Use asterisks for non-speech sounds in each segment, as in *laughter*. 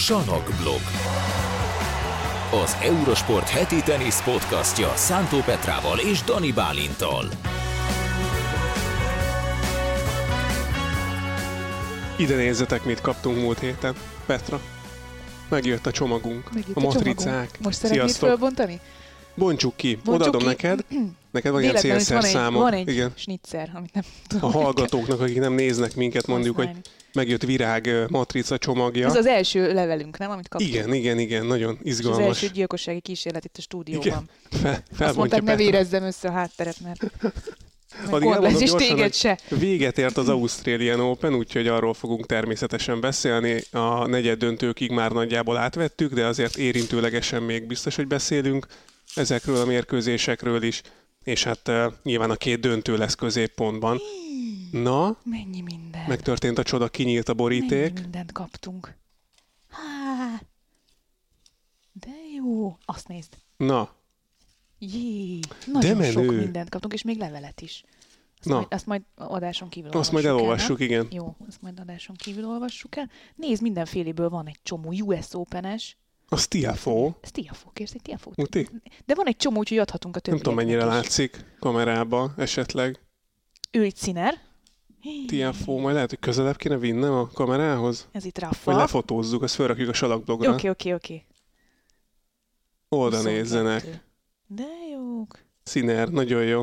Sanokblog. Az Eurosport heti tenisz podcastja Szántó Petrával és Dani Bálintal. Ide nézzetek, mit kaptunk múlt héten. Petra, megjött a csomagunk. Megjött a a matricák. csomagunk. Most szeretnéd fölbontani? Bontsuk ki. Bontsuk Odaadom ki. neked. *clears throat* Neked van ilyen Véletlenül is van egy, van egy Igen. snitzer, amit nem A tudom. hallgatóknak, akik nem néznek minket, mondjuk, hogy használni. Megjött virág matrica csomagja. Ez az első levelünk, nem? Amit kaptunk. Igen, igen, igen, nagyon És az izgalmas. első gyilkossági kísérlet itt a stúdióban. Fel, Azt mondták, ne vérezzem össze a hátteret, mert Addig elmondom gyorsan, téged se. Véget ért az Australian Open, úgyhogy arról fogunk természetesen beszélni. A negyed döntőkig már nagyjából átvettük, de azért érintőlegesen még biztos, hogy beszélünk ezekről a mérkőzésekről is, és hát uh, nyilván a két döntő lesz középpontban. Na, mennyi minden. megtörtént a csoda, kinyílt a boríték. Mennyi mindent kaptunk. Há, de jó. Azt nézd. Na, Jé, nagyon menő. sok mindent kaptunk, és még levelet is. Azt, Na. majd, azt majd adáson kívül azt majd olvassuk el, elolvassuk, nem? igen. Jó, azt majd adáson kívül olvassuk el. Nézd, mindenféléből van egy csomó US Open-es. A Stiafo, Ez Tiafó, kérsz egy Tiafót? Muti? De van egy csomó, úgyhogy adhatunk a Nem többieknek tudom, mennyire is. látszik kamerába esetleg. Ő egy színer. Tiafo, majd lehet, hogy közelebb kéne vinnem a kamerához? Ez itt Vagy Rafa. lefotózzuk, azt felrakjuk a salakblogra. Oké, oké, oké. Oda 22. nézzenek. De jók. Színer, nagyon jó.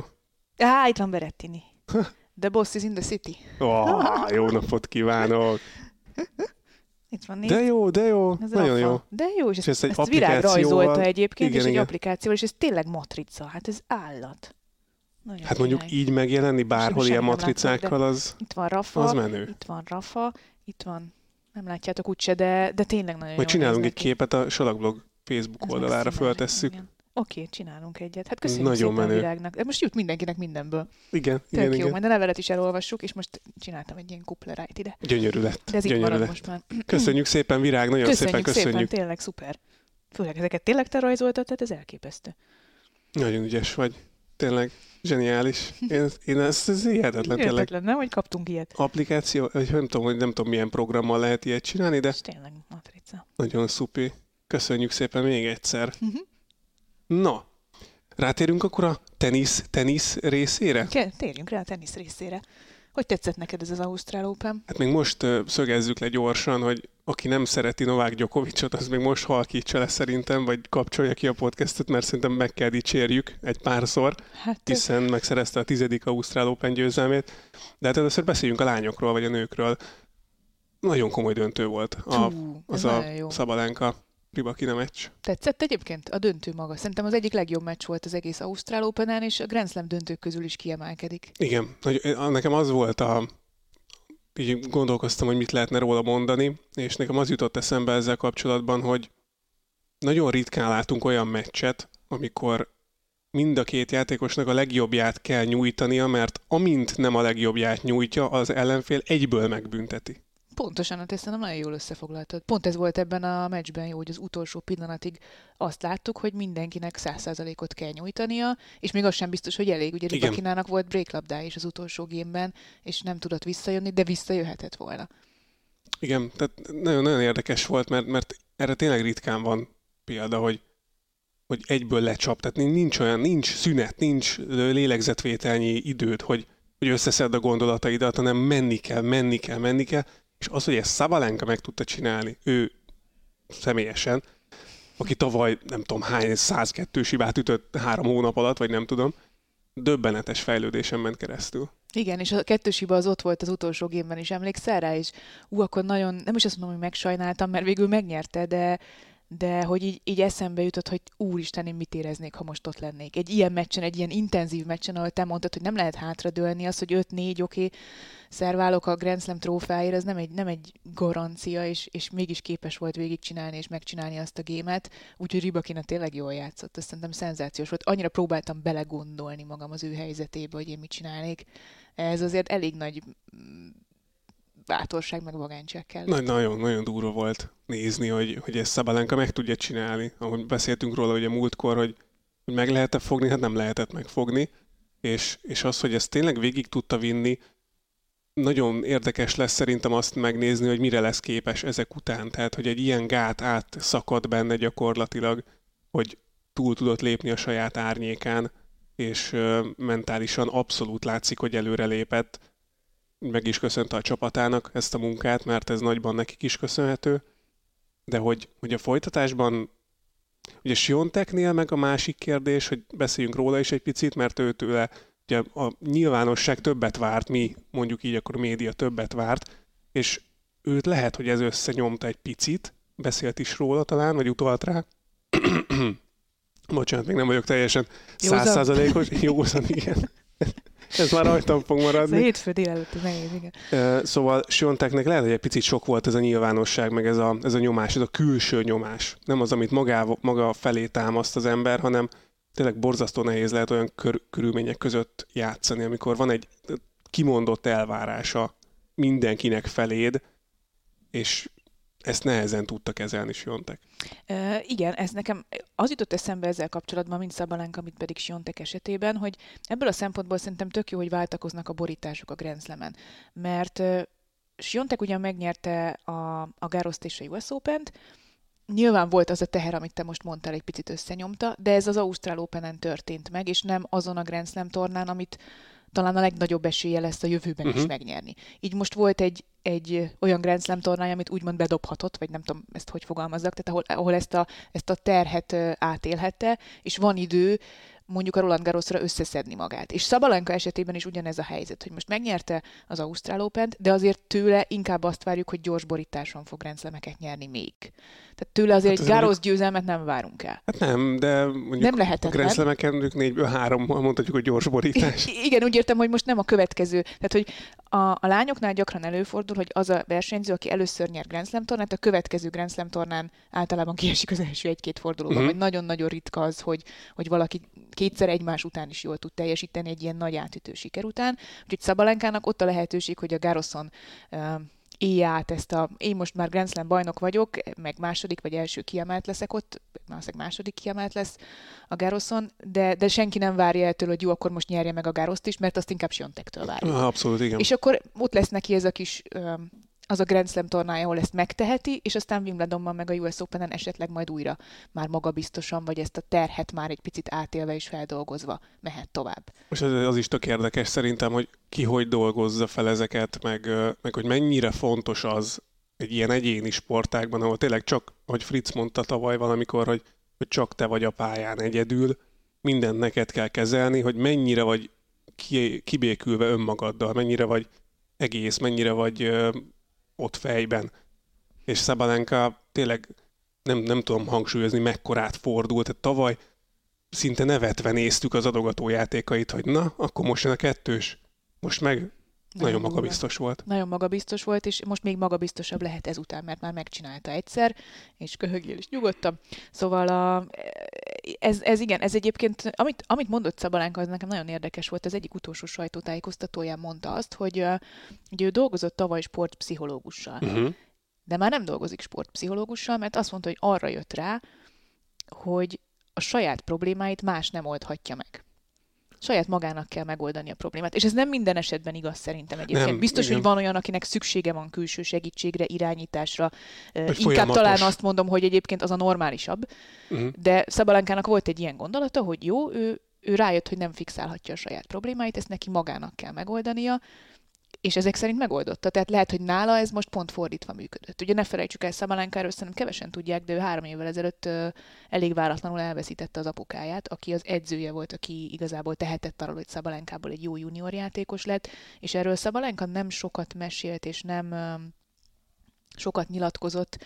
Á, itt van Berettini. *laughs* The boss is in the city. Oh, jó napot kívánok! *laughs* Itt van, nézd. De jó, de jó, Ez nagyon Rafa. jó. De jó, és És ezt, ezt ezt Virág rajzolta egyébként, Igen, és egy igen. applikációval, és ez tényleg matrica. Hát ez állat. Nagyon Hát mondjuk király. így megjelenni bárhol ilyen látok, matricákkal, az, Itt van Rafa, az menő. itt van Rafa, itt van, nem látjátok úgyse, de, de tényleg nagyon Majd csinálunk egy képet a Salakblog Facebook Ez oldalára föltesszük. igen. Oké, csinálunk egyet. Hát köszönjük Nagyon szépen menő. a virágnak. De most jut mindenkinek mindenből. Igen, Tök igen, jó, igen. majd a levelet is elolvassuk, és most csináltam egy ilyen kuplerájt ide. Gyönyörű lett. De ez Gyönyörű lett. most már. Köszönjük szépen, Virág, nagyon köszönjük szépen köszönjük. tényleg szuper. Főleg ezeket tényleg te rajzoltad, tehát ez elképesztő. Nagyon ügyes vagy. Tényleg, zseniális. Én, én ez, ez hihetetlen. Értetlen, nem, hogy kaptunk ilyet. Applikáció, vagy nem tudom, hogy nem tudom milyen programmal lehet ilyet csinálni, de És tényleg matrica. nagyon szupi. Köszönjük szépen még egyszer. Mhm. Na, rátérünk akkor a tenisz, tenisz részére? Ke- Térjünk rá a tenisz részére. Hogy tetszett neked ez az Ausztrál Open? Hát még most ö, szögezzük le gyorsan, hogy aki nem szereti Novák Gyokovicsot, az még most halkítsa le szerintem, vagy kapcsolja ki a podcastot, mert szerintem meg kell dicsérjük egy párszor, Hát hiszen megszerezte a tizedik Ausztrál Open győzelmét. De hát először beszéljünk a lányokról, vagy a nőkről. Nagyon komoly döntő volt a, az a jó. Szabalenka Ribakina meccs. Tetszett egyébként a döntő maga. Szerintem az egyik legjobb meccs volt az egész Ausztrál Open-en, és a Grand Slam döntők közül is kiemelkedik. Igen, nekem az volt a... Így gondolkoztam, hogy mit lehetne róla mondani, és nekem az jutott eszembe ezzel kapcsolatban, hogy nagyon ritkán látunk olyan meccset, amikor mind a két játékosnak a legjobbját kell nyújtania, mert amint nem a legjobbját nyújtja, az ellenfél egyből megbünteti. Pontosan, hát ezt szerintem nagyon jól összefoglaltad. Pont ez volt ebben a meccsben jó, hogy az utolsó pillanatig azt láttuk, hogy mindenkinek 100%-ot kell nyújtania, és még az sem biztos, hogy elég. Ugye. Ribakinának volt breaklabdá is az utolsó gémben, és nem tudott visszajönni, de visszajöhetett volna. Igen, tehát nagyon-nagyon érdekes volt, mert, mert erre tényleg ritkán van példa, hogy, hogy egyből lecsap. Tehát nincs olyan, nincs szünet, nincs lélegzetvételnyi időd, hogy, hogy összeszed a gondolataidat, hanem menni kell, menni kell, menni kell. És az, hogy ezt Szabalenka meg tudta csinálni, ő személyesen, aki tavaly nem tudom hány 102 hibát ütött három hónap alatt, vagy nem tudom, döbbenetes fejlődésen ment keresztül. Igen, és a kettős hiba az ott volt az utolsó gémben is, emlékszel rá? És ú, akkor nagyon, nem is azt mondom, hogy megsajnáltam, mert végül megnyerte, de, de hogy így, így eszembe jutott, hogy úristen, én mit éreznék, ha most ott lennék. Egy ilyen meccsen, egy ilyen intenzív meccsen, ahol te mondtad, hogy nem lehet hátradőlni, az, hogy 5-4, oké, szerválok a Grand Slam trófáért, ez nem egy, nem egy garancia, és, és mégis képes volt végigcsinálni és megcsinálni azt a gémet, úgyhogy Ribakina tényleg jól játszott, azt szerintem szenzációs volt. Annyira próbáltam belegondolni magam az ő helyzetébe, hogy én mit csinálnék. Ez azért elég nagy mm, bátorság meg vagányság kell. Nagy, nagyon, nagyon durva volt nézni, hogy, hogy ezt Szabalenka meg tudja csinálni. Ahogy beszéltünk róla ugye múltkor, hogy, hogy meg lehet-e fogni, hát nem lehetett megfogni. És, és az, hogy ezt tényleg végig tudta vinni, nagyon érdekes lesz szerintem azt megnézni, hogy mire lesz képes ezek után. Tehát, hogy egy ilyen gát átszakad benne gyakorlatilag, hogy túl tudott lépni a saját árnyékán, és mentálisan abszolút látszik, hogy előre lépett. Meg is köszönte a csapatának ezt a munkát, mert ez nagyban nekik is köszönhető. De hogy, hogy a folytatásban Ugye Sionteknél meg a másik kérdés, hogy beszéljünk róla is egy picit, mert ő tőle ugye a nyilvánosság többet várt, mi mondjuk így akkor a média többet várt, és őt lehet, hogy ez összenyomta egy picit, beszélt is róla talán, vagy utalt rá. *coughs* Bocsánat, még nem vagyok teljesen százszázalékos. Józan, igen. Ez már rajtam fog maradni. Ez a hétfő délelőtt, ez nehéz, igen. Szóval Sionteknek lehet, hogy egy picit sok volt ez a nyilvánosság, meg ez a, ez a nyomás, ez a külső nyomás. Nem az, amit magá, maga felé támaszt az ember, hanem tényleg borzasztó nehéz lehet olyan kör, körülmények között játszani, amikor van egy kimondott elvárása mindenkinek feléd, és ezt nehezen tudta kezelni Siontek. Uh, igen, ez nekem az jutott eszembe ezzel kapcsolatban, mint Szabalánk, amit pedig Siontek esetében, hogy ebből a szempontból szerintem tök jó, hogy váltakoznak a borítások a Grand Slam-en. Mert uh, Siontek ugyan megnyerte a, a Garoszt és a US Open-t, Nyilván volt az a teher, amit te most mondtál, egy picit összenyomta, de ez az Ausztrál Open-en történt meg, és nem azon a Grand Slam tornán, amit talán a legnagyobb esélye lesz a jövőben uh-huh. is mhm. megnyerni. Így most volt egy, egy olyan Grand Slam tornája, amit úgymond bedobhatott, vagy nem tudom ezt hogy fogalmazzak, tehát ahol, ahol ezt, a, ezt a terhet átélhette, és van idő mondjuk a Roland Garrosra összeszedni magát. És Szabalenka esetében is ugyanez a helyzet, hogy most megnyerte az Ausztrál open de azért tőle inkább azt várjuk, hogy gyors borításon fog rendszlemeket nyerni még. Tehát tőle azért hát egy Garros győzelmet nem várunk el. Hát nem, de mondjuk nem lehetetlen. a grenzlemeken mondjuk négyből hárommal mondhatjuk, hogy gyors borítás. I- igen, úgy értem, hogy most nem a következő. Tehát, hogy a, a lányoknál gyakran előfordul, hogy az a versenyző, aki először nyer Grand Slam tornát, a következő Grand Slam tornán általában kiesik az első egy-két fordulóban, vagy nagyon-nagyon ritka az, hogy, hogy valaki kétszer egymás után is jól tud teljesíteni egy ilyen nagy átütő siker után. Úgyhogy Szabalenkának ott a lehetőség, hogy a Garoszon uh, élje át ezt a, én most már Grand Slam bajnok vagyok, meg második vagy első kiemelt leszek ott, valószínűleg második kiemelt lesz a Garoszon, de, de senki nem várja ettől, hogy jó, akkor most nyerje meg a Garoszt is, mert azt inkább Siontektől várja. Abszolút, igen. És akkor ott lesz neki ez a kis az a Grand Slam tornája, ahol ezt megteheti, és aztán Wimbledonban meg a US Open-en esetleg majd újra már magabiztosan, vagy ezt a terhet már egy picit átélve és feldolgozva mehet tovább. Most az, az is tök érdekes szerintem, hogy ki hogy dolgozza fel ezeket, meg, meg hogy mennyire fontos az egy ilyen egyéni sportákban, ahol tényleg csak, hogy Fritz mondta tavaly valamikor, hogy, hogy csak te vagy a pályán egyedül, mindent neked kell kezelni, hogy mennyire vagy kibékülve önmagaddal, mennyire vagy egész, mennyire vagy ott fejben. És Szabalenka tényleg nem, nem tudom hangsúlyozni, mekkorát fordult. Tehát tavaly szinte nevetve néztük az adogató játékait, hogy na, akkor most jön a kettős. Most meg nagyon, magabiztos volt. Nagyon magabiztos volt, és most még magabiztosabb lehet ezután, mert már megcsinálta egyszer, és köhögjél is nyugodtan. Szóval a, ez, ez igen, ez egyébként, amit, amit mondott Szabalánka, az nekem nagyon érdekes volt, az egyik utolsó sajtótájékoztatóján mondta azt, hogy, hogy ő dolgozott tavaly sportpszichológussal. Uh-huh. De már nem dolgozik sportpszichológussal, mert azt mondta, hogy arra jött rá, hogy a saját problémáit más nem oldhatja meg saját magának kell megoldani a problémát. És ez nem minden esetben igaz szerintem egyébként. Nem, Biztos, igen. hogy van olyan, akinek szüksége van külső segítségre, irányításra. Hogy Inkább folyamatos. talán azt mondom, hogy egyébként az a normálisabb. Uh-huh. De Szabalánkának volt egy ilyen gondolata, hogy jó, ő, ő rájött, hogy nem fixálhatja a saját problémáit, ezt neki magának kell megoldania, és ezek szerint megoldotta. Tehát lehet, hogy nála ez most pont fordítva működött. Ugye ne felejtsük el, Szabalánkáról szerintem kevesen tudják, de ő három évvel ezelőtt elég váratlanul elveszítette az apukáját, aki az edzője volt, aki igazából tehetett arról, hogy Szabalánkából egy jó junior játékos lett, és erről Szabalánka nem sokat mesélt, és nem sokat nyilatkozott,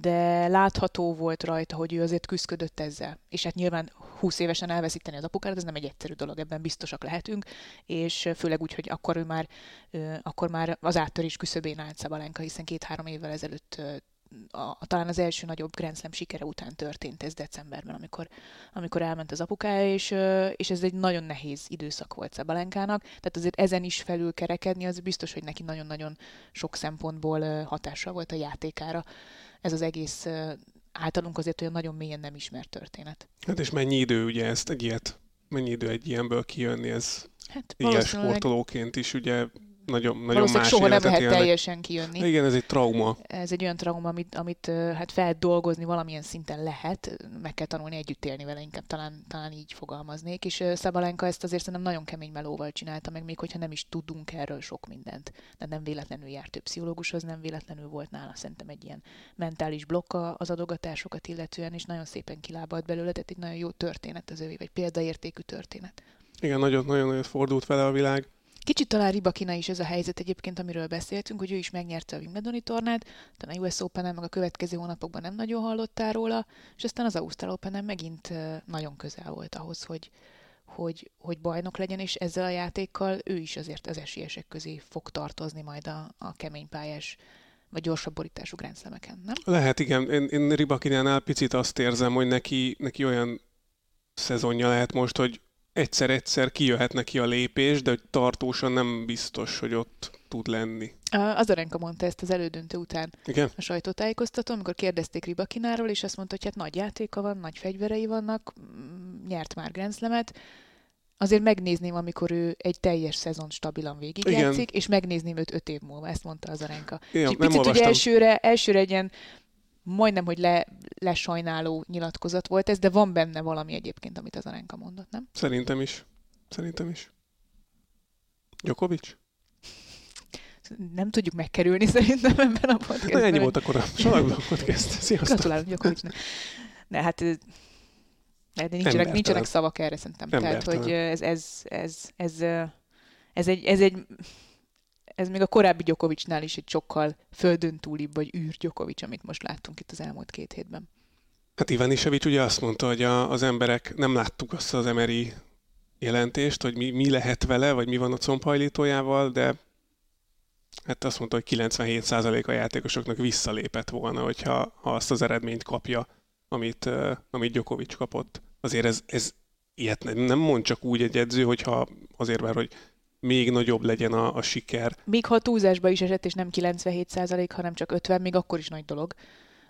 de látható volt rajta, hogy ő azért küzdött ezzel. És hát nyilván 20 évesen elveszíteni az apukárat, ez nem egy egyszerű dolog, ebben biztosak lehetünk, és főleg úgy, hogy akkor ő már, akkor már az áttörés küszöbén állt Szabalenka, hiszen két-három évvel ezelőtt a, talán az első nagyobb Grand Slam sikere után történt ez decemberben, amikor, amikor elment az apukája, és, és ez egy nagyon nehéz időszak volt Szabalenkának, tehát azért ezen is felül kerekedni, az biztos, hogy neki nagyon-nagyon sok szempontból hatással volt a játékára ez az egész általunk azért olyan nagyon mélyen nem ismert történet. Hát és mennyi idő ugye ezt egy ilyet, mennyi idő egy ilyenből kijönni, ez hát ilyen sportolóként is ugye nagyon, nagyon valószínűleg más soha nem lehet élnek. teljesen kijönni. Igen, ez egy trauma. Ez egy olyan trauma, amit, amit hát fel dolgozni valamilyen szinten lehet, meg kell tanulni együtt élni vele, inkább talán, talán így fogalmaznék, és Szabalenka ezt azért szerintem nagyon kemény melóval csinálta, meg még hogyha nem is tudunk erről sok mindent. De nem véletlenül járt több pszichológushoz, nem véletlenül volt nála szerintem egy ilyen mentális blokka az adogatásokat illetően, és nagyon szépen kilábalt belőle, tehát egy nagyon jó történet az övé, vagy példaértékű történet. Igen, nagyon-nagyon fordult vele a világ. Kicsit talán Ribakina is ez a helyzet egyébként, amiről beszéltünk, hogy ő is megnyerte a Wimbledoni tornát, talán a US open meg a következő hónapokban nem nagyon hallottál róla, és aztán az Ausztrál open megint nagyon közel volt ahhoz, hogy, hogy, hogy bajnok legyen, és ezzel a játékkal ő is azért az esélyesek közé fog tartozni majd a, a kemény pályás vagy gyorsabb borítású grenzlemeken, nem? Lehet, igen. Én, én Ribakinánál picit azt érzem, hogy neki, neki olyan szezonja lehet most, hogy egyszer-egyszer kijöhet neki a lépés, de hogy tartósan nem biztos, hogy ott tud lenni. Azarenka mondta ezt az elődöntő után Igen? a sajtótájékoztató, amikor kérdezték Ribakináról, és azt mondta, hogy hát nagy játéka van, nagy fegyverei vannak, mm, nyert már grenzlemet, azért megnézném, amikor ő egy teljes szezon stabilan végigjátszik, és megnézném őt öt év múlva, ezt mondta az Arenka. Ja, és picit ugye olvastam. elsőre, elsőre egy ilyen majdnem, hogy le, lesajnáló nyilatkozat volt ez, de van benne valami egyébként, amit az Arenka mondott, nem? Szerintem is. Szerintem is. Djokovic? Nem tudjuk megkerülni szerintem ebben a podcastben. Na, ennyi volt akkor a Salakblog Podcast. Sziasztok! Gratulálunk Gyakovicsnak. Ne, hát de nincsenek, nincsenek szavak erre szerintem. Tehát, hogy ez, ez, ez, ez, ez, egy, ez egy ez még a korábbi Gyokovicsnál is egy sokkal földön túlibb, vagy űr Gyokovics, amit most láttunk itt az elmúlt két hétben. Hát Iván Isevics ugye azt mondta, hogy a, az emberek nem láttuk azt az MRI jelentést, hogy mi, mi lehet vele, vagy mi van a combhajlítójával, de hát azt mondta, hogy 97% a játékosoknak visszalépett volna, hogyha ha azt az eredményt kapja, amit, amit Djokovic kapott. Azért ez, ez ilyet nem, nem mond csak úgy egy edző, hogyha azért már, hogy még nagyobb legyen a, a siker. Még ha túlzásba is esett, és nem 97 hanem csak 50, még akkor is nagy dolog.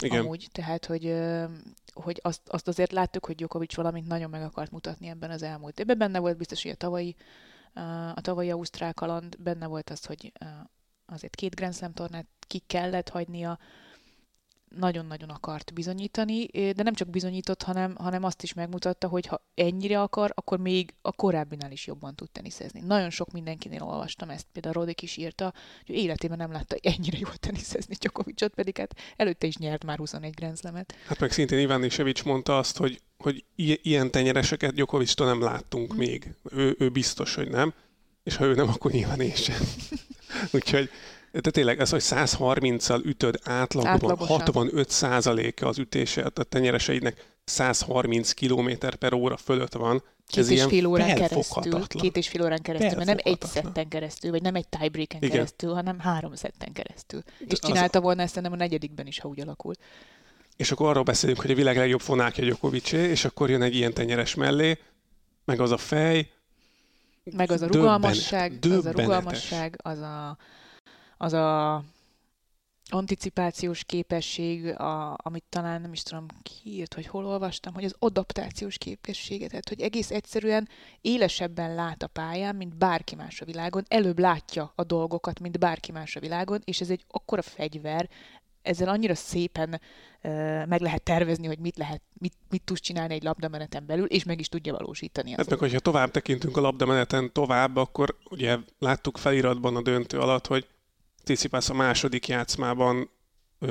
Igen. amúgy. Tehát, hogy, hogy azt, azt azért láttuk, hogy Djokovic valamit nagyon meg akart mutatni ebben az elmúlt évben. Benne volt biztos, hogy a tavalyi, a tavalyi Ausztrál kaland, benne volt az, hogy azért két Grand Slam tornát ki kellett hagynia, nagyon-nagyon akart bizonyítani, de nem csak bizonyított, hanem, hanem azt is megmutatta, hogy ha ennyire akar, akkor még a korábbinál is jobban tud teniszezni. Nagyon sok mindenkinél olvastam ezt, például Rodik is írta, hogy életében nem látta ennyire jól teniszezni Djokovicot, pedig hát előtte is nyert már 21 Grand Slamet. Hát meg szintén Iván Isevics mondta azt, hogy, hogy ilyen tenyereseket Djokovictól nem láttunk Mm. még. Ő, ő biztos, hogy nem. És ha ő nem, akkor nyilván én sem. *laughs* Úgyhogy de tényleg ez, hogy 130-al ütöd átlagban, Átlagosan. 65 a az ütése, a tenyereseidnek 130 km per óra fölött van. Két ez és ilyen fél órán keresztül. Két és fél órán keresztül, mert nem egy szetten keresztül, vagy nem egy tiebreaken Igen. keresztül, hanem három szetten keresztül. És az- csinálta volna ezt nem a negyedikben is, ha úgy alakul. És akkor arról beszélünk, hogy a világ legjobb fonákja Djokovicé, és akkor jön egy ilyen tenyeres mellé, meg az a fej, Meg az a Döbbenet- rugalmasság, az a döbbenetes. rugalmasság, az a, az a anticipációs képesség, a, amit talán nem is tudom ki írt, hogy hol olvastam, hogy az adaptációs képessége, tehát hogy egész egyszerűen élesebben lát a pályán, mint bárki más a világon, előbb látja a dolgokat, mint bárki más a világon, és ez egy akkora fegyver, ezzel annyira szépen uh, meg lehet tervezni, hogy mit lehet, mit, mit tudsz csinálni egy labdameneten belül, és meg is tudja valósítani Hát meg, hogyha tovább tekintünk a labdameneten tovább, akkor ugye láttuk feliratban a döntő alatt, hogy Tsitsipas a második játszmában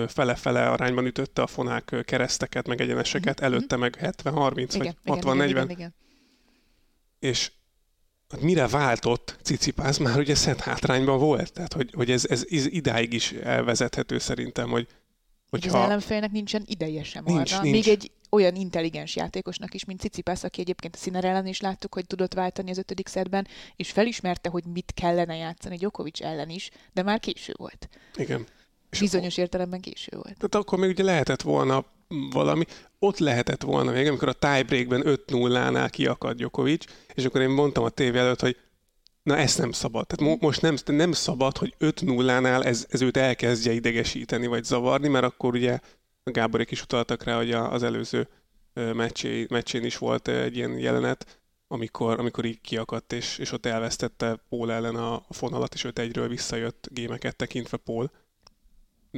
fele-fele arányban ütötte a fonák kereszteket, meg egyeneseket, Mhm, előtte meg 70-30 vagy 60-40, igen, igen, igen. és hát mire váltott Cicipász, már ugye szent hátrányban volt. Tehát, hogy, hogy ez, ez iz- idáig is elvezethető szerintem, hogy Hogy az hogyha... ellenfélnek nincsen ideje sem Nincs, arra. nincs. Még egy olyan intelligens játékosnak is, mint Cicipász, aki egyébként a Sziner ellen is láttuk, hogy tudott váltani az ötödik szedben, és felismerte, hogy mit kellene játszani Djokovic ellen is, de már késő volt. Igen. És Bizonyos értelemben késő volt. Tehát akkor még ugye lehetett volna valami, ott lehetett volna még, amikor a tiebreakben 5-0-nál kiakad Djokovic, és akkor én mondtam a tévé előtt, hogy na ezt nem szabad. Tehát mo- most nem, nem szabad, hogy 5-0-nál ez, ez őt elkezdje idegesíteni, vagy zavarni, mert akkor ugye Gáborék is utaltak rá, hogy az előző meccsé, meccsén is volt egy ilyen jelenet, amikor, amikor így kiakadt, és, és ott elvesztette Paul ellen a, fonalat, és 5 egyről visszajött gémeket tekintve Paul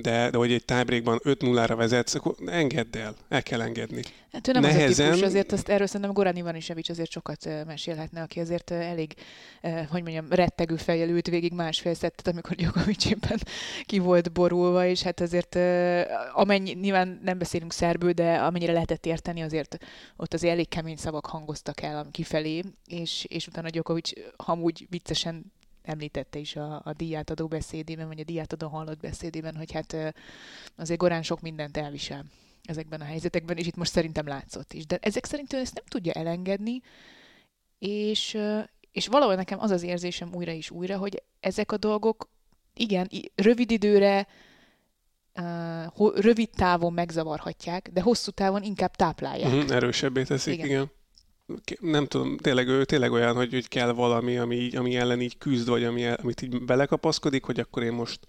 de, de hogy egy tiebreakban 5-0-ra vezetsz, akkor engedd el, el kell engedni. Hát ő nem Nehezen... az a típus, azért azt, erről szerintem Goran Ivanisevic azért sokat mesélhetne, aki azért elég, hogy mondjam, rettegő fejjel ült végig másfél szettet, amikor Djokovic éppen ki volt borulva, és hát azért amennyi, nyilván nem beszélünk szerbül, de amennyire lehetett érteni, azért ott azért elég kemény szavak hangoztak el kifelé, és, és utána Djokovic hamúgy viccesen említette is a, a díjátadó beszédében, vagy a díjátadó hallott beszédében, hogy hát azért Gorán sok mindent elvisel ezekben a helyzetekben, és itt most szerintem látszott is. De ezek szerint ő ezt nem tudja elengedni, és, és valahol nekem az az érzésem újra és újra, hogy ezek a dolgok, igen, rövid időre, rövid távon megzavarhatják, de hosszú távon inkább táplálják. Uh-huh, erősebbé teszik, igen. igen nem tudom, tényleg ő tényleg olyan, hogy, hogy kell valami, ami, ami ellen így küzd, vagy ami, amit így belekapaszkodik, hogy akkor én most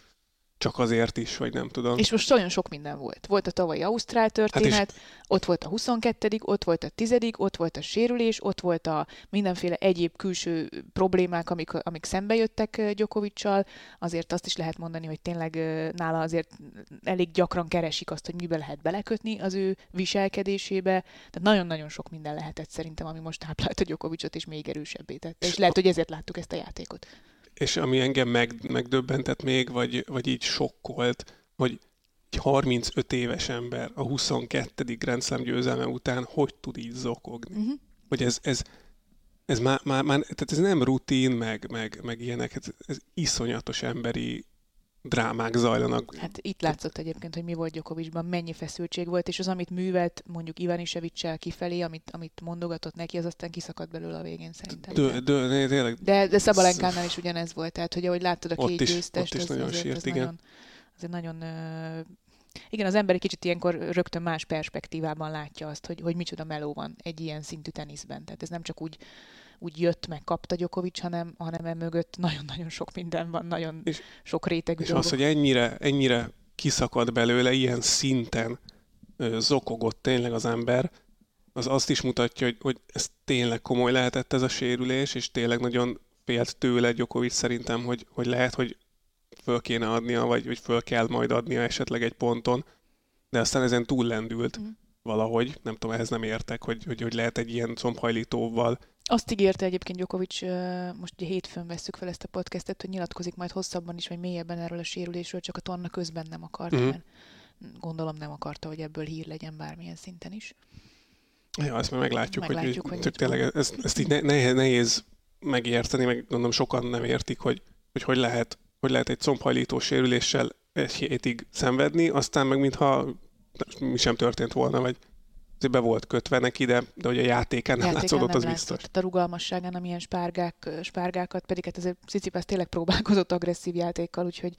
csak azért is, vagy nem tudom. És most olyan sok minden volt. Volt a tavalyi Ausztrál történet, hát ott volt a 22 ott volt a 10 ott volt a sérülés, ott volt a mindenféle egyéb külső problémák, amik, amik szembe jöttek Gyokovicsal. Azért azt is lehet mondani, hogy tényleg nála azért elég gyakran keresik azt, hogy mibe lehet belekötni az ő viselkedésébe. Tehát nagyon-nagyon sok minden lehetett szerintem, ami most táplálta Gyokovicsot, és még erősebbé tette. És lehet, hogy ezért láttuk ezt a játékot és ami engem meg, megdöbbentett még, vagy, vagy így sokkolt, hogy egy 35 éves ember a 22. Grand Slam győzelme után hogy tud így zokogni. Uh-huh. Hogy ez, ez, ez már, már, már, tehát ez nem rutin, meg, meg, meg ilyenek, ez, ez iszonyatos emberi drámák zajlanak. Hát itt látszott egyébként, hogy mi volt Gyokovicsban, mennyi feszültség volt, és az, amit művelt mondjuk Ivanisevicsel kifelé, amit, amit mondogatott neki, az aztán kiszakadt belőle a végén szerintem. De, de, de, tényleg. de, de Szabalenkánál is ugyanez volt, tehát hogy ahogy láttad a két győztest, ott is az, nagyon azért, sírt, igen. Nagyon, azért nagyon igen, az ember egy kicsit ilyenkor rögtön más perspektívában látja azt, hogy, hogy micsoda meló van egy ilyen szintű teniszben. Tehát ez nem csak úgy úgy jött, meg kapta Gyokovics, hanem, hanem emögött nagyon-nagyon sok minden van, nagyon és, sok rétegű És dolgok. az, hogy ennyire, ennyire kiszakad belőle, ilyen szinten ö, zokogott tényleg az ember, az azt is mutatja, hogy, hogy ez tényleg komoly lehetett ez a sérülés, és tényleg nagyon félt tőle Gyokovics szerintem, hogy, hogy lehet, hogy föl kéne adnia, vagy hogy föl kell majd adnia esetleg egy ponton, de aztán ezen túl lendült mm. valahogy, nem tudom, ehhez nem értek, hogy, hogy, hogy lehet egy ilyen combhajlítóval azt ígérte egyébként Djokovic, most ugye hétfőn veszük fel ezt a podcastet, hogy nyilatkozik majd hosszabban is, vagy mélyebben erről a sérülésről, csak a torna közben nem akart, uh-huh. mert gondolom nem akarta, hogy ebből hír legyen bármilyen szinten is. Ja, ezt már meglátjuk, meglátjuk hogy, hogy, hogy tényleg ezt, ezt így nehéz, nehéz megérteni, meg gondolom sokan nem értik, hogy hogy, hogy lehet, hogy lehet egy combhajlító sérüléssel egy hétig szenvedni, aztán meg mintha mi sem történt volna, vagy be volt kötve neki, de, de hogy a játékán nem látszódott, az biztos. A rugalmasságán, amilyen spárgák, spárgákat, pedig hát azért Cicipász tényleg próbálkozott agresszív játékkal, úgyhogy,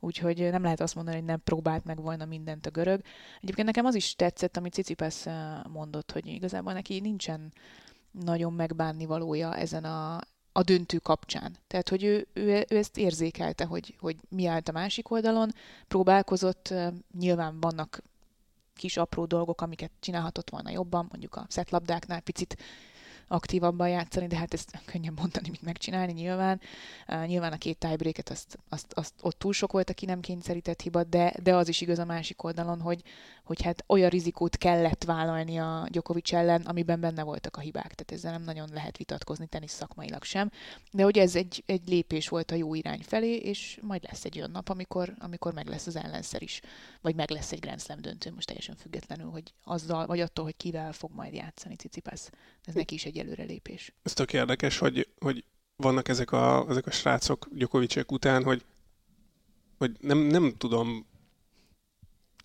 úgyhogy nem lehet azt mondani, hogy nem próbált meg volna mindent a görög. Egyébként nekem az is tetszett, amit Cicipász mondott, hogy igazából neki nincsen nagyon megbánni valója ezen a, a döntő kapcsán. Tehát, hogy ő, ő, ő ezt érzékelte, hogy, hogy mi állt a másik oldalon, próbálkozott, nyilván vannak kis apró dolgok, amiket csinálhatott volna jobban, mondjuk a szetlabdáknál picit aktívabban játszani, de hát ezt könnyen mondani, mint megcsinálni nyilván. Uh, nyilván a két tiebreaket, azt, azt, azt, ott túl sok volt, aki nem kényszerített hiba, de, de az is igaz a másik oldalon, hogy, hogy hát olyan rizikót kellett vállalni a Djokovic ellen, amiben benne voltak a hibák. Tehát ezzel nem nagyon lehet vitatkozni tenisz szakmailag sem. De hogy ez egy, egy lépés volt a jó irány felé, és majd lesz egy olyan nap, amikor, amikor meg lesz az ellenszer is. Vagy meg lesz egy Grand Slam döntő, most teljesen függetlenül, hogy azzal, vagy attól, hogy kivel fog majd játszani Cicipász. Ez neki is egy előrelépés. Ez tök érdekes, hogy, hogy vannak ezek a, ezek a srácok Gyokovicsek után, hogy, hogy nem, nem tudom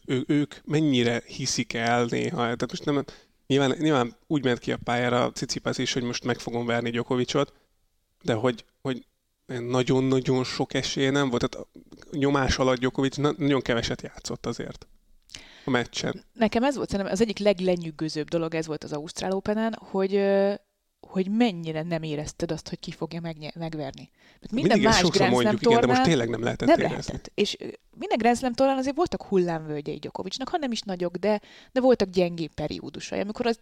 ő, ők mennyire hiszik el néha. Tehát most nem, nyilván, nyilván úgy ment ki a pályára Cicipász is, hogy most meg fogom verni Gyokovicsot, de hogy, hogy nagyon-nagyon sok esélye nem volt. Tehát nyomás alatt Gyokovics nagyon keveset játszott azért a meccsen. Nekem ez volt szerintem az egyik leglenyűgözőbb dolog, ez volt az Ausztrál open hogy hogy mennyire nem érezted azt, hogy ki fogja megnye- megverni. Mert minden Mindig más Grand tornán... Igen, de most tényleg nem lehetett Nem érezni. lehetett. És minden Grand Slam tornán azért voltak hullámvölgyei Gyokovicsnak, ha nem is nagyok, de, de voltak gyengébb periódusai, amikor, az,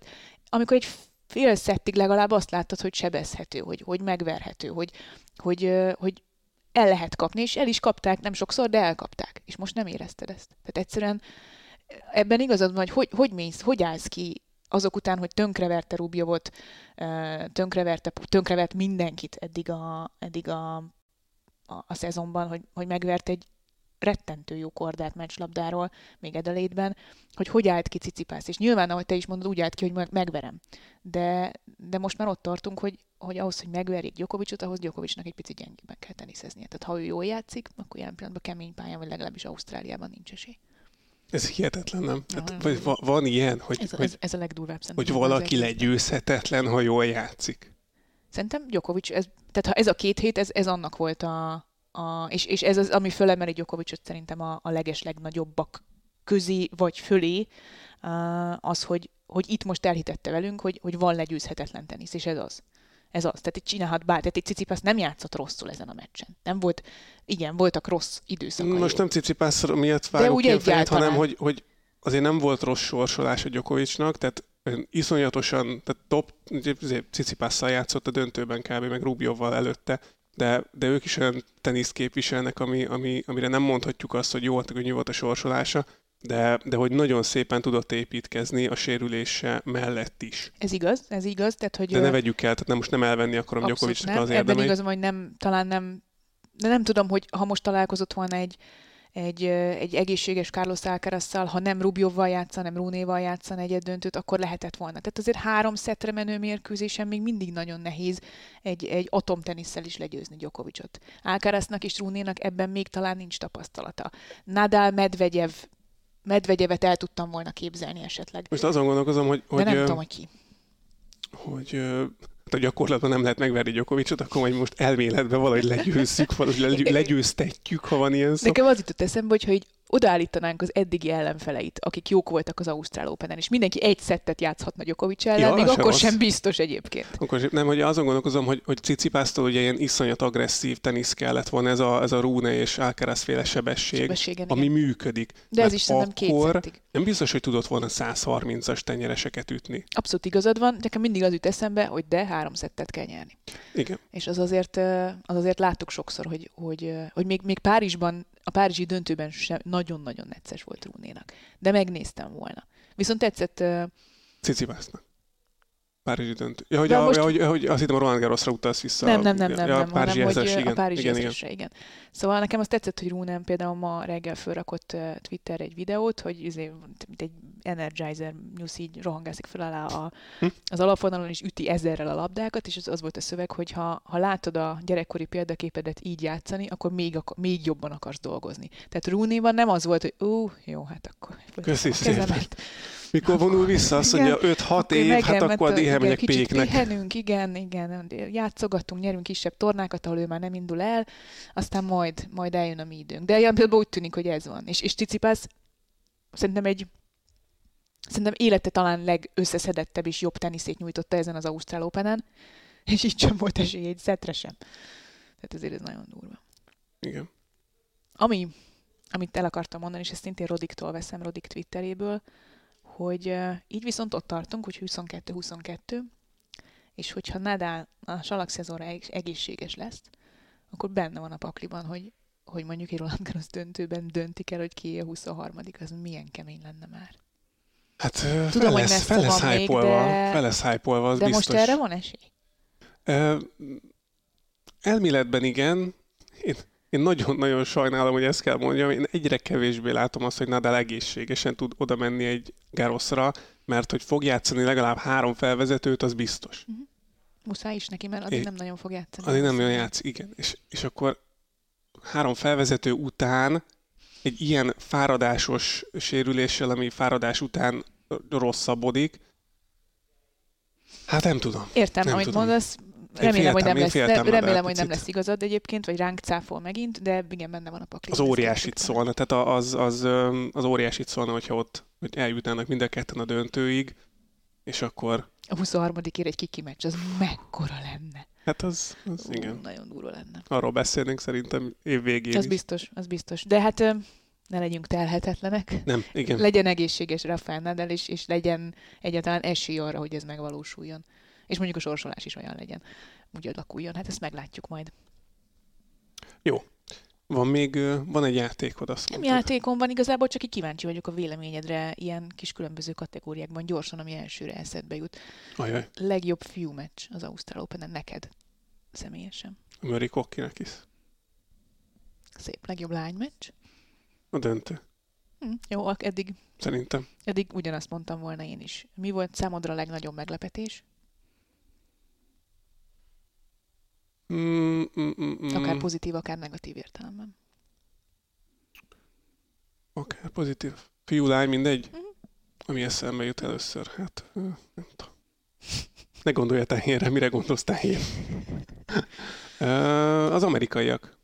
amikor egy fél szettig legalább azt láttad, hogy sebezhető, hogy, hogy megverhető, hogy, hogy, hogy el lehet kapni, és el is kapták, nem sokszor, de elkapták. És most nem érezted ezt. Tehát egyszerűen ebben igazad van, hogy hogy, hogy mész, hogy állsz ki azok után, hogy tönkreverte Rubjovot, tönkreverte, tönkrevert mindenkit eddig a, eddig a, a, a szezonban, hogy, hogy megvert egy rettentő jó kordát meccslabdáról, még Edelétben, hogy hogy állt ki Cicipász. És nyilván, ahogy te is mondod, úgy állt ki, hogy megverem. De, de most már ott tartunk, hogy, hogy ahhoz, hogy megverjék Gyokovicsot, ahhoz Gyokovicsnak egy picit gyengébben kell teniszeznie. Tehát ha ő jól játszik, akkor ilyen pillanatban kemény pályán, vagy legalábbis Ausztráliában nincs esély. Ez hihetetlen, nem? Hát, vagy va- van ilyen, hogy, ez, hogy, ez, ez a legdurvább Hogy valaki legyőzhetetlen, ha jól játszik. Szerintem Djokovic, ez, tehát ha ez a két hét, ez, ez annak volt a, a és, és ez az, ami fölemeli Djokovicot szerintem a, a leges legnagyobbak közé vagy fölé, az, hogy, hogy itt most elhitette velünk, hogy, hogy van legyőzhetetlen tenisz, és ez az. Ez az. Tehát itt csinálhat bár, tehát itt Cicipász nem játszott rosszul ezen a meccsen. Nem volt, igen, voltak rossz időszakai. Most nem Cicipász miatt vágok ki a fejét, hanem hogy, hogy azért nem volt rossz sorsolás a Gyokovicsnak, tehát iszonyatosan, tehát top, Cicipásszal játszott a döntőben kb. meg Rubjovval előtte, de, de ők is olyan teniszt képviselnek, ami, ami, amire nem mondhatjuk azt, hogy jó, hogy volt a sorsolása, de, de hogy nagyon szépen tudott építkezni a sérülése mellett is. Ez igaz, ez igaz. Tehát, hogy de ne vegyük el, tehát nem most nem elvenni akarom Gyokovicsnak az érdemeit. Ebben igazom, hogy nem, talán nem, de nem tudom, hogy ha most találkozott volna egy, egy, egy egészséges Carlos Alcarazzal, ha nem Rubjovval játszan, nem Rúnéval játszan egy döntőt, akkor lehetett volna. Tehát azért három szetre menő mérkőzésen még mindig nagyon nehéz egy, egy atomtenisszel is legyőzni Djokovicot. Alcaraznak és Rúnénak ebben még talán nincs tapasztalata. Nadal, Medvegyev Medvegyevet el tudtam volna képzelni esetleg. Most azon gondolkozom, hogy... De hogy nem ö, tudom, hogy ki. Hogy ö, hát a gyakorlatban nem lehet megverni Gyokovicsot, akkor majd most elméletben valahogy legyőzzük, valahogy *laughs* legyőztetjük, ha van ilyen szó. Nekem az jutott eszembe, hogy, hogy odaállítanánk az eddigi ellenfeleit, akik jók voltak az Ausztrál Open-en, és mindenki egy szettet játszhatna Djokovic ellen, ja, még sem akkor az... sem biztos egyébként. Akkor nem, hogy azon gondolkozom, hogy, hogy Cicipásztól ugye ilyen iszonyat agresszív tenisz kellett volna ez a, ez a Rune és Alcaraz féle sebesség, Sebességen, ami igen. működik. De ez is szerintem két szettig. Nem biztos, hogy tudott volna 130-as tenyereseket ütni. Abszolút igazad van, nekem mindig az jut eszembe, hogy de három szettet kell nyerni. Igen. És az azért, az azért láttuk sokszor, hogy, hogy, hogy még, még Párizsban a párizsi döntőben sem nagyon-nagyon necces volt Rúnénak. De megnéztem volna. Viszont tetszett... Cicibásznak. Párizsi döntő. Ja, hogy, a, most... ja, hogy, hogy azt hittem a Roland Garrosra utalsz vissza. Nem, nem, nem, nem, ja, nem hanem, hogy igen, a Párizsi igen, igen. igen. Szóval nekem azt tetszett, hogy Rúnem például ma reggel fölrakott Twitter egy videót, hogy izé, mint egy Energizer nyusz így rohangászik fel alá a, hm? az alapvonalon, és üti ezerrel a labdákat, és az, az volt a szöveg, hogy ha, ha látod a gyerekkori példaképedet így játszani, akkor még, ak- még jobban akarsz dolgozni. Tehát Rúnéban nem az volt, hogy ó, jó, hát akkor Köszi mikor vonul vissza? Azt mondja, 5-6 év, hát igen, hát akkor addig elmegyek péknek. Pihenünk, igen, igen, játszogatunk, nyerünk kisebb tornákat, ahol ő már nem indul el, aztán majd, majd eljön a mi időnk. De ilyen például úgy tűnik, hogy ez van. És, és Cicipász szerintem egy szerintem élete talán legösszeszedettebb és jobb teniszét nyújtotta ezen az Ausztrál Open-en, *laughs* és így sem volt esély egy szetre sem. Tehát ezért ez nagyon durva. Igen. Ami, amit el akartam mondani, és ezt szintén Rodiktól veszem, Rodik Twitteréből, hogy így viszont ott tartunk, hogy 22-22, és hogyha Nadal a salak szezonra egészséges lesz, akkor benne van a pakliban, hogy, hogy mondjuk egy Roland Garros döntőben döntik el, hogy ki a 23 az milyen kemény lenne már. Hát Tudom, fel lesz, fel lesz még, de, fel lesz hype-olva, az de biztos. most erre van esély? Uh, elméletben igen. Én én nagyon-nagyon sajnálom, hogy ezt kell mondjam, én egyre kevésbé látom azt, hogy Nadal egészségesen tud oda menni egy Garoszra, mert hogy fog játszani legalább három felvezetőt, az biztos. Uh-huh. Muszáj is neki, mert addig é, nem nagyon fog játszani. Addig nem nagyon játszik, igen. És, és akkor három felvezető után egy ilyen fáradásos sérüléssel, ami fáradás után rosszabbodik, hát nem tudom. Értem, nem amit tudom. mondasz, remélem, hogy nem lesz, ne, remélem, hogy nem lesz igazad egyébként, vagy ránk cáfol megint, de igen, benne van a pakli. Az óriásit szólna, tehát az, az, az óriásit szólna, hogyha ott hogy eljutnának mind a ketten a döntőig, és akkor... A 23 ér egy kiki meccs, az mekkora lenne. Hát az, az Ú, igen. Nagyon durva lenne. Arról beszélnénk szerintem év végén Az is. biztos, az biztos. De hát ne legyünk telhetetlenek. Nem, igen. Legyen egészséges Rafael Nadal, és, és legyen egyáltalán esély arra, hogy ez megvalósuljon. És mondjuk a sorsolás is olyan legyen, úgy alakuljon. Hát ezt meglátjuk majd. Jó. Van még, van egy játékod, azt Nem mondtad. játékon van, igazából csak így kíváncsi vagyok a véleményedre ilyen kis különböző kategóriákban, gyorsan, ami elsőre eszedbe jut. Ajaj, Legjobb fiú meccs az Ausztrál open neked személyesen. Murray Kokkinak is. Szép. Legjobb lány meccs. A döntő. Hm, jó, eddig, Szerintem. eddig ugyanazt mondtam volna én is. Mi volt számodra a legnagyobb meglepetés? Mm, mm. Akár pozitív, akár negatív értelemben. Akár pozitív. Fiú, lány, mindegy. Mhm. Ami eszembe jut először. Hát, nem tudom. Ne gondolj tehénre, mire gondolsz tehén? Az amerikaiak.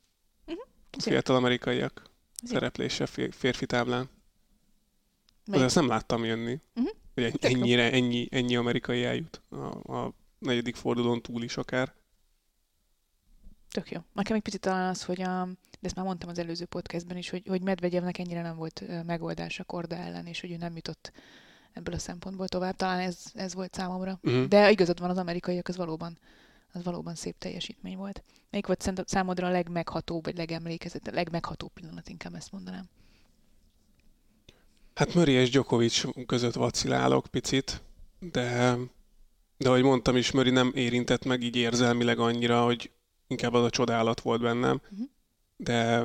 Mhm. A fiatal amerikaiak jó. szereplése fér- férfi táblán. Melyik? Ezt nem láttam jönni. Mhm. Hogy ennyire, ennyi, ennyi amerikai eljut a, a negyedik fordulón túl is akár. Tök jó. Nekem egy picit talán az, hogy a, de ezt már mondtam az előző podcastben is, hogy, hogy Medvegyevnek ennyire nem volt megoldása Korda ellen, és hogy ő nem jutott ebből a szempontból tovább. Talán ez, ez volt számomra. Uh-huh. De igazad van, az amerikaiak, az valóban, az valóban szép teljesítmény volt. Melyik volt számodra a legmeghatóbb, vagy legemlékezett, a legmeghatóbb pillanat, inkább ezt mondanám. Hát Murray és Djokovic között vacilálok picit, de, de ahogy mondtam is, Murray nem érintett meg így érzelmileg annyira, hogy inkább az a csodálat volt bennem, Mhm. de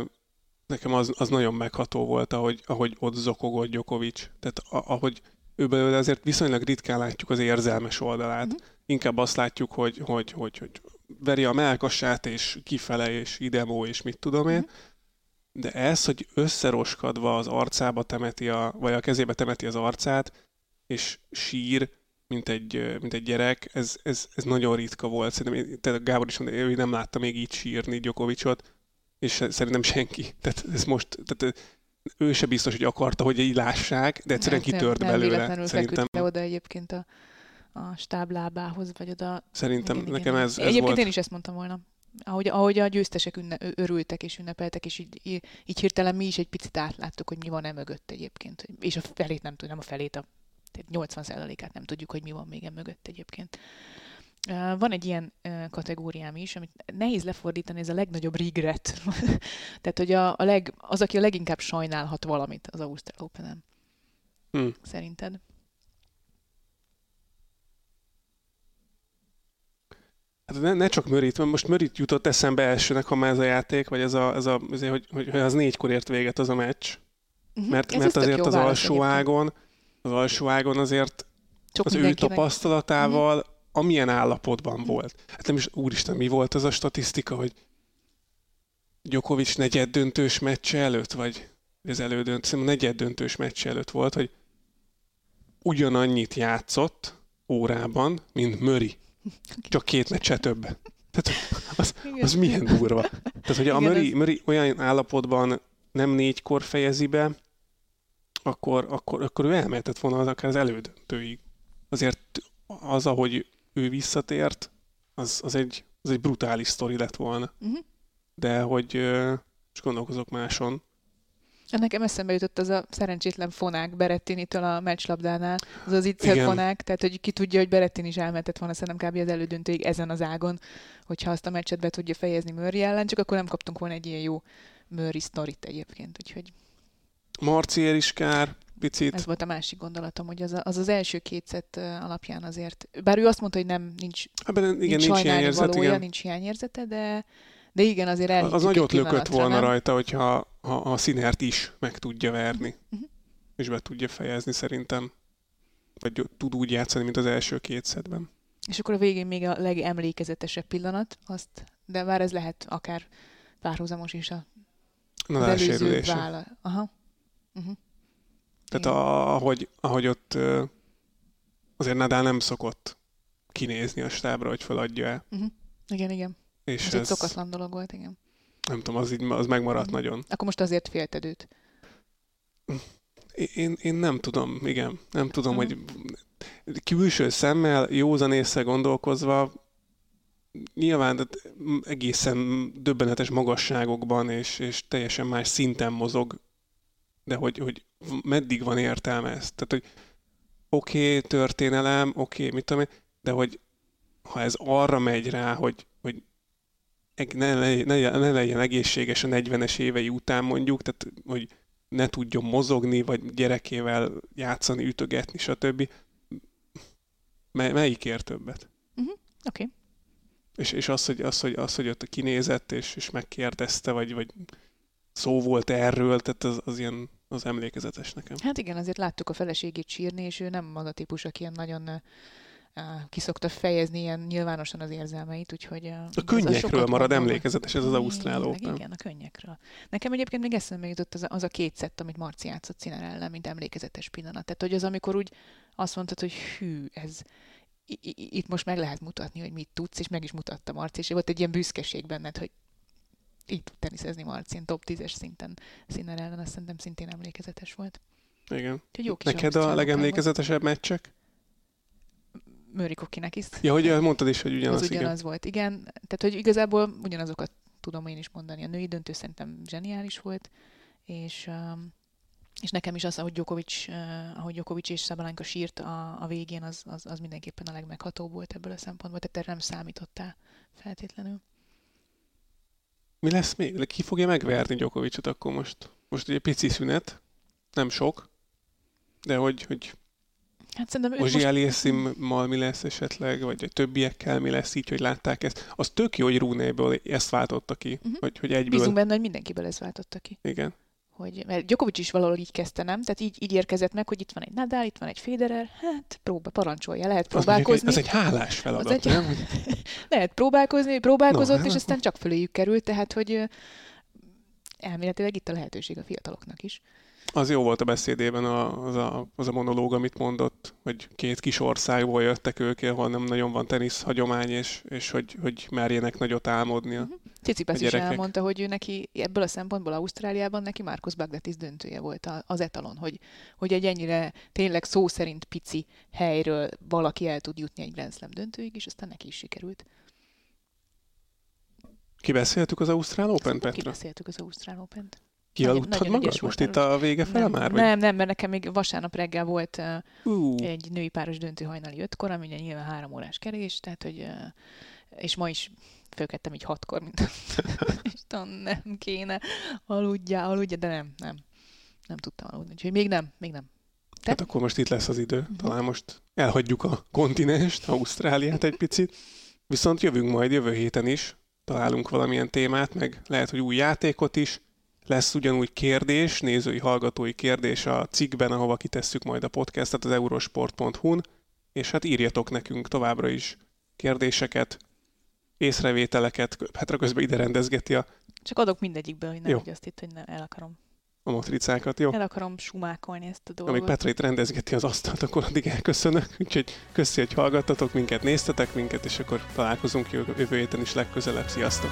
nekem az, az nagyon megható volt, ahogy, ahogy ott zokogott Djokovic. Tehát a- ahogy ő belőle azért viszonylag ritkán látjuk az érzelmes oldalát. Mhm. Inkább azt látjuk, hogy, hogy, hogy, hogy veri a melkasát, és kifele, és idemó, és mit tudom én. Mhm. De ez, hogy összeroskadva az arcába temeti, a, vagy a kezébe temeti az arcát, és sír, mint egy, mint egy gyerek, ez, ez, ez nagyon ritka volt. Szerintem, én- tehát Gábor is mondta, ő nem látta még így sírni Gyokovicsot, és szerintem senki. *laughs* Tehát ez most, tehát ő se biztos, hogy akarta, hogy így lássák, de egyszerűen nem- kitört nem, belőle. véletlenül Szerintem, le oda egyébként a, a stáblábához, vagy oda szerintem Igen, nekem igen. ez, ez Egyébként volt. én is ezt mondtam volna. Ahogy, ahogy a győztesek ünne, örültek és ünnepeltek, és így, így hirtelen mi is egy picit átláttuk, hogy mi van e mögött egyébként. És a felét nem tudom, nem a felét, a tehát 80%-át nem tudjuk, hogy mi van még e mögött egyébként. Van egy ilyen kategóriám is, amit nehéz lefordítani, ez a legnagyobb regret. *laughs* Tehát, hogy a, a leg, az, aki a leginkább sajnálhat valamit az Ausztrál Open-en. Hm. Szerinted? Hát ne, ne csak Mörit, mert most Mörit jutott eszembe elsőnek, ha már ez a játék, vagy ez a, ez a azért, hogy, hogy, az négykor ért véget az a meccs. Uh-huh. Mert, mert azért az alsó ágon, az alsó ágon azért Sok az ő tapasztalatával amilyen állapotban volt. Hát nem is, úristen, mi volt az a statisztika, hogy Djokovic negyed döntős meccse előtt, vagy az elődönt, szerintem negyed döntős meccse előtt volt, hogy ugyanannyit játszott órában, mint Möri. *laughs* Csak két meccse több. Tehát az, az milyen durva. Tehát, hogy a Möri, ez- Möri olyan állapotban nem négykor fejezi be, akkor, akkor, akkor ő elmehetett volna az akár az elődöntőig. Azért az, ahogy ő visszatért, az, az, egy, az egy brutális sztori lett volna. Uh-huh. De hogy és gondolkozok máson. Nekem eszembe jutott az a szerencsétlen fonák Berettinitől a meccslabdánál, az az itt fonák, tehát hogy ki tudja, hogy Berettin is elmentett volna szerintem kb. az elődöntőig ezen az ágon, hogyha azt a meccset be tudja fejezni Murray ellen, csak akkor nem kaptunk volna egy ilyen jó Murray sztorit egyébként, úgyhogy Marcier is kár, picit. ez volt a másik gondolatom, hogy az a, az, az első két szett alapján azért, bár ő azt mondta, hogy nem, nincs, Hát, igen, nincs, nincs hiányérzet, valója, igen. nincs hiányérzete, de, de igen, azért elhitjük Az nagyot lökött volna nem? rajta, hogyha ha, a színert is meg tudja verni. Mhm. És be tudja fejezni szerintem. Vagy tud úgy játszani, mint az első két szedben. És akkor a végén még a legemlékezetesebb pillanat, azt, de már ez lehet akár párhuzamos is a, Na, az előző vála. Aha. Uh-huh. Tehát a, ahogy, ahogy ott azért Nadal nem szokott kinézni a stábra, hogy feladja el. Uh-huh. Igen, igen. És Ez, ez, egy szokatlan dolog volt, igen. nem tudom, az, így, az megmaradt Mhm. nagyon. Akkor most azért félted őt. Én, én nem tudom, igen, nem tudom, Mhm. hogy külső szemmel, józan észre gondolkozva, nyilván tehát egészen döbbenetes magasságokban és, és teljesen más szinten mozog de hogy, hogy meddig van értelme ez. Tehát, hogy oké, okay, történelem, oké, okay, mit tudom én, de hogy ha ez arra megy rá, hogy, hogy ne, ne, ne, ne legyen egészséges a 40-es évei után mondjuk, tehát hogy ne tudjon mozogni, vagy gyerekével játszani, ütögetni, stb. Mely, melyik ér többet? Uh-huh. Oké. Okay. És, és az, hogy, az, hogy, az, hogy ott kinézett, és, és megkérdezte, vagy, vagy szó volt erről, tehát az, az ilyen az emlékezetes nekem. Hát igen, azért láttuk a feleségét sírni, és ő nem az a típus, aki ilyen nagyon kiszokta fejezni ilyen nyilvánosan az érzelmeit, úgyhogy... A könnyekről marad emlékezetes ez az Ausztrál Open. Igen, a könnyekről. Nekem egyébként még eszembe jutott az a, az a két szett, amit Marci játszott Cinerellen, mint emlékezetes pillanat. Tehát, hogy az, amikor úgy azt mondtad, hogy hű, ez, itt most meg lehet mutatni, hogy mit tudsz, és meg is mutatta Marci, és volt egy ilyen büszkeség benned, hogy így tud teniszezni Marcin, top 10-es szinten színnel ellen, azt szerintem szintén emlékezetes volt. Igen. jó Neked a legemlékezetesebb meccsek? Mőri Kokinek is. Ja, hogy mondtad is, hogy ugyanaz, az ugyanaz igen. volt, igen. Tehát, hogy igazából ugyanazokat tudom én is mondani. A női döntő szerintem zseniális volt, és, um, és nekem is az, ahogy Djokovic, uh, ahogy Djokovic és Szabalenka sírt a, a végén, az, az, az mindenképpen a legmeghatóbb volt ebből a szempontból, tehát erre nem számítottál feltétlenül. Mi lesz még? Ki fogja megverni Gyokovicot akkor most? Most ugye pici szünet, nem sok, de hogy, hogy Hát szerintem Ozsi most... mi lesz esetleg, vagy a többiekkel mi lesz így, hogy látták ezt. Az tök jó, hogy Rúnéből ezt váltotta ki, uh-huh. hogy, hogy egyből... Bízunk benne, hogy mindenkiből ezt váltotta ki. Igen hogy, mert Djokovic is valahol így kezdte, nem? Tehát így, így érkezett meg, hogy itt van egy Nadal, itt van egy Federer, hát próba, parancsolja, lehet próbálkozni. Ez egy hálás feladat, egy, nem? *laughs* lehet próbálkozni, próbálkozott, no, és aztán csak föléjük került, tehát hogy elméletileg itt a lehetőség a fiataloknak is. Az jó volt a beszédében az a, az a monológ, amit mondott, hogy két kis országból jöttek ők, ahol nem nagyon van tenisz hagyomány, és, és hogy, hogy merjenek nagyot álmodni a, uh-huh. Cicipesz is elmondta, hogy ő neki ebből a szempontból Ausztráliában neki Márkusz Bagdatis döntője volt az etalon, hogy, hogy egy ennyire tényleg szó szerint pici helyről valaki el tud jutni egy Grand Slam döntőig, és aztán neki is sikerült. Kibeszéltük az Ausztrál Open-t, Petra? Kibeszéltük az Ausztrál Open-t. Kialudtad magad most itt a vége fele nem, már? Vagy? Nem, nem, mert nekem még vasárnap reggel volt uh. egy női páros döntő hajnali ötkor, ami nyilván három órás kerés, tehát hogy és ma is fölkedtem így hatkor, mint *laughs* Isten, nem kéne, aludjál, aludja, de nem, nem. Nem tudtam aludni, úgyhogy még nem, még nem. Te? Hát akkor most itt lesz az idő. Uh-huh. Talán most elhagyjuk a kontinenst, Ausztráliát egy picit. Viszont jövünk majd jövő héten is, találunk valamilyen témát, meg lehet, hogy új játékot is. Lesz ugyanúgy kérdés, nézői, hallgatói kérdés a cikkben, ahova kitesszük majd a podcastet az eurosport.hu-n, és hát írjatok nekünk továbbra is kérdéseket, észrevételeket, Petra közben ide rendezgeti a... Csak adok mindegyikből, hogy nem hogy azt itt, hogy nem el akarom. A matricákat, jó? El akarom sumákolni ezt a dolgot. Amíg Petra itt rendezgeti az asztalt, akkor addig elköszönök. *laughs* Úgyhogy köszi, hogy hallgattatok minket, néztetek minket, és akkor találkozunk jövő héten is legközelebb. Sziasztok!